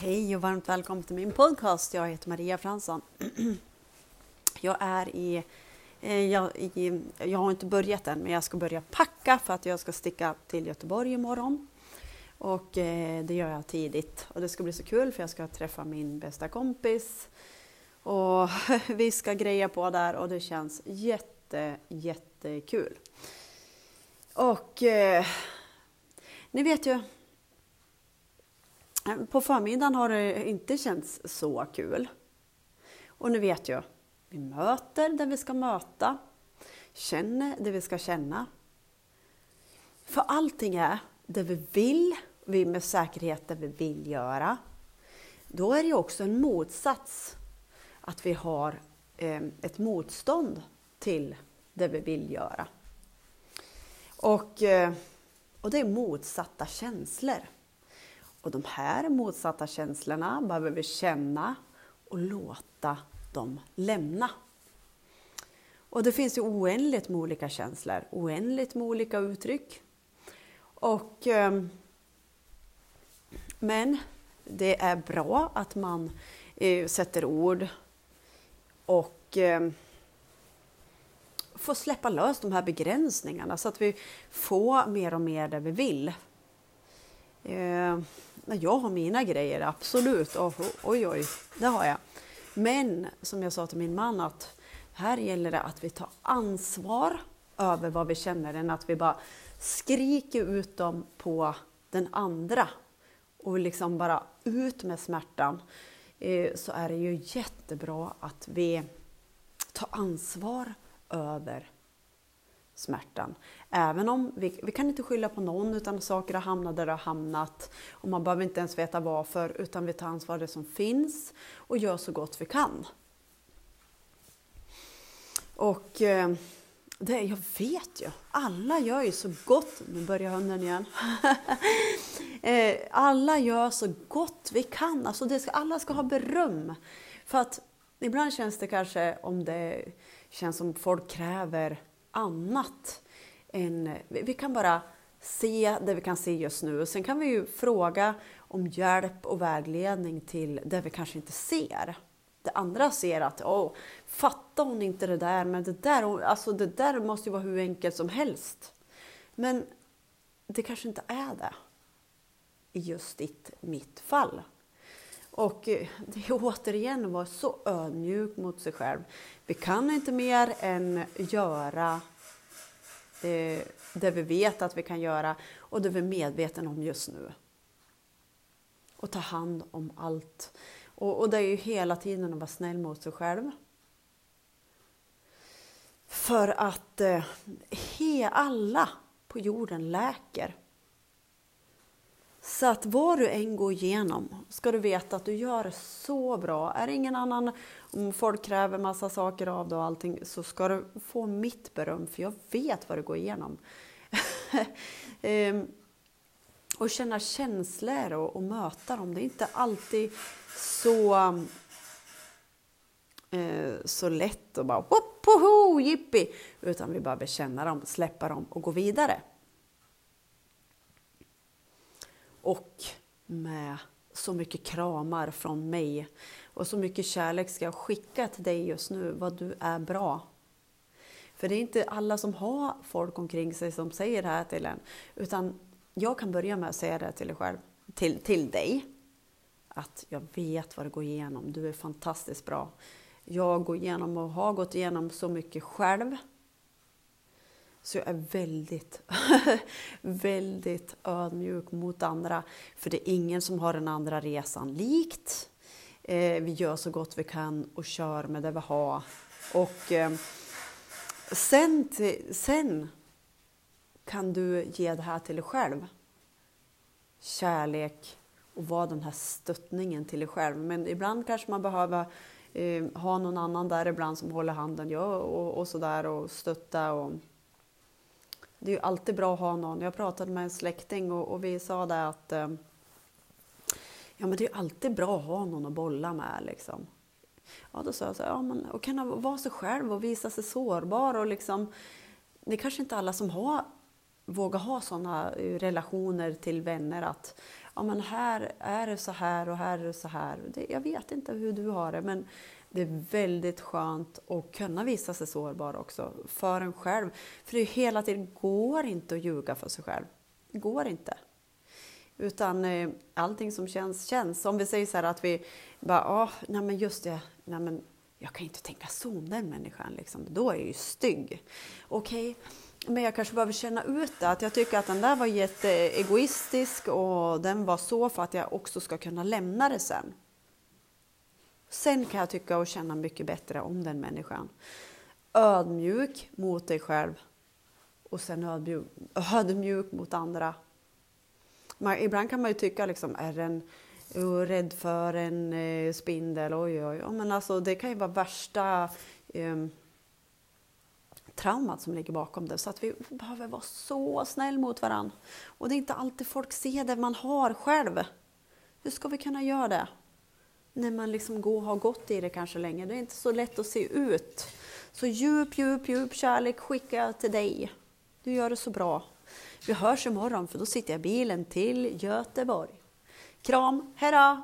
Hej och varmt välkommen till min podcast. Jag heter Maria Fransson. Jag är i, eh, jag, i, jag har inte börjat än, men jag ska börja packa för att jag ska sticka till Göteborg imorgon. Och eh, det gör jag tidigt och det ska bli så kul för jag ska träffa min bästa kompis och vi ska greja på där och det känns jätte, jättekul. Och eh, ni vet ju, Eh, på förmiddagen har det inte känts så kul. Och ni vet ju, vi möter det vi ska möta, känner det vi ska känna. För allting är det vi vill, vi med säkerhet det vi vill göra. Då är det ju också en motsats att vi har eh, ett motstånd till det vi vill göra. Och, eh, och det är motsatta känslor. Och de här motsatta känslorna behöver vi känna och låta dem lämna. Och det finns ju oändligt med olika känslor, oändligt med olika uttryck. Och, eh, men det är bra att man eh, sätter ord och eh, får släppa lös de här begränsningarna så att vi får mer och mer det vi vill. Eh, jag har mina grejer, absolut. Oh, oj, oj, det har jag. Men som jag sa till min man att här gäller det att vi tar ansvar över vad vi känner än att vi bara skriker ut dem på den andra och liksom bara ut med smärtan. Eh, så är det ju jättebra att vi tar ansvar över smärtan. Även om vi, vi, kan inte skylla på någon utan saker har hamnat där de har hamnat och man behöver inte ens veta varför utan vi tar ansvar för det som finns och gör så gott vi kan. Och eh, det, jag vet ju, alla gör ju så gott, nu börjar hunden igen. Eh, alla gör så gott vi kan, alltså det ska, alla ska ha beröm. För att ibland känns det kanske om det känns som folk kräver annat. Än, vi kan bara se det vi kan se just nu. Sen kan vi ju fråga om hjälp och vägledning till det vi kanske inte ser. Det andra ser att, åh, fattar hon inte det där, men det där, alltså det där måste ju vara hur enkelt som helst. Men det kanske inte är det i just ditt, mitt fall. Och eh, det är återigen att vara så ödmjuk mot sig själv. Vi kan inte mer än göra det, det vi vet att vi kan göra och det vi är medvetna om just nu. Och ta hand om allt. Och, och det är ju hela tiden att vara snäll mot sig själv. För att eh, he, alla på jorden läker. Så att vad du än går igenom ska du veta att du gör det så bra. Är det ingen annan, om folk kräver massa saker av dig och allting, så ska du få mitt beröm för jag vet vad du går igenom. ehm, och känna känslor och, och, möta dem. Det är inte alltid så, eh, så lätt att bara hopp, jippi! Utan vi behöver känna dem, släppa dem och gå vidare och med så mycket kramar från mig och så mycket kärlek ska jag skicka till dig just nu, vad du är bra. För det är inte alla som har folk omkring sig som säger det här till en, utan jag kan börja med att säga det till dig själv, till, till dig. Att jag vet vad du går igenom, du är fantastiskt bra. Jag går igenom och har gått igenom så mycket själv så jag är väldigt, väldigt ödmjuk mot andra. För det är ingen som har den andra resan likt. Eh, vi gör så gott vi kan och kör med det vi har. Och eh, sen, sen kan du ge det här till dig själv. Kärlek och vara den här stöttningen till dig själv. Men ibland kanske man behöver eh, ha någon annan där ibland som håller handen ja, och, och sådär och stötta. Och, det är ju alltid bra att ha någon. Jag pratade med en släkting och, och vi sa det att eh, ja, men det är alltid bra att ha någon att bolla med. Liksom. Ja, då sa jag så här, ja, men, och kunna vara sig själv och visa sig sårbar. Och liksom, det är kanske inte alla som har, vågar ha sådana eh, relationer till vänner att ja men här är det så här och här är det så här. Det, jag vet inte hur du har det men det är väldigt skönt att kunna visa sig sårbar också för en själv. För det är hela tiden går inte att ljuga för sig själv. Det går inte. Utan eh, allting som känns, känns. Om vi säger så här att vi bara, oh, nej men just det, nej men jag kan inte tänka så om den människan, liksom. då är jag ju stygg. Okej, okay. men jag kanske behöver känna ut det, att jag tycker att den där var jätteegoistisk och den var så för att jag också ska kunna lämna det sen. Sen kan jag tycka och känna mycket bättre om den människan. Ödmjuk mot dig själv och sen ödmjuk, ödmjuk mot andra. Man, ibland kan man ju tycka, liksom, är den rädd för en eh, spindel? Oj, oj, oj. Men alltså, det kan ju vara värsta eh, traumat som ligger bakom det. Så att vi behöver vara så snäll mot varandra. Och det är inte alltid folk ser det man har själv. Hur ska vi kunna göra det? När man liksom går, har gått i det kanske länge. Det är inte så lätt att se ut. Så djup, djup, djup kärlek skickar jag till dig. Du gör det så bra. Vi hörs imorgon för då sitter jag i bilen till Göteborg. Kram, hejdå!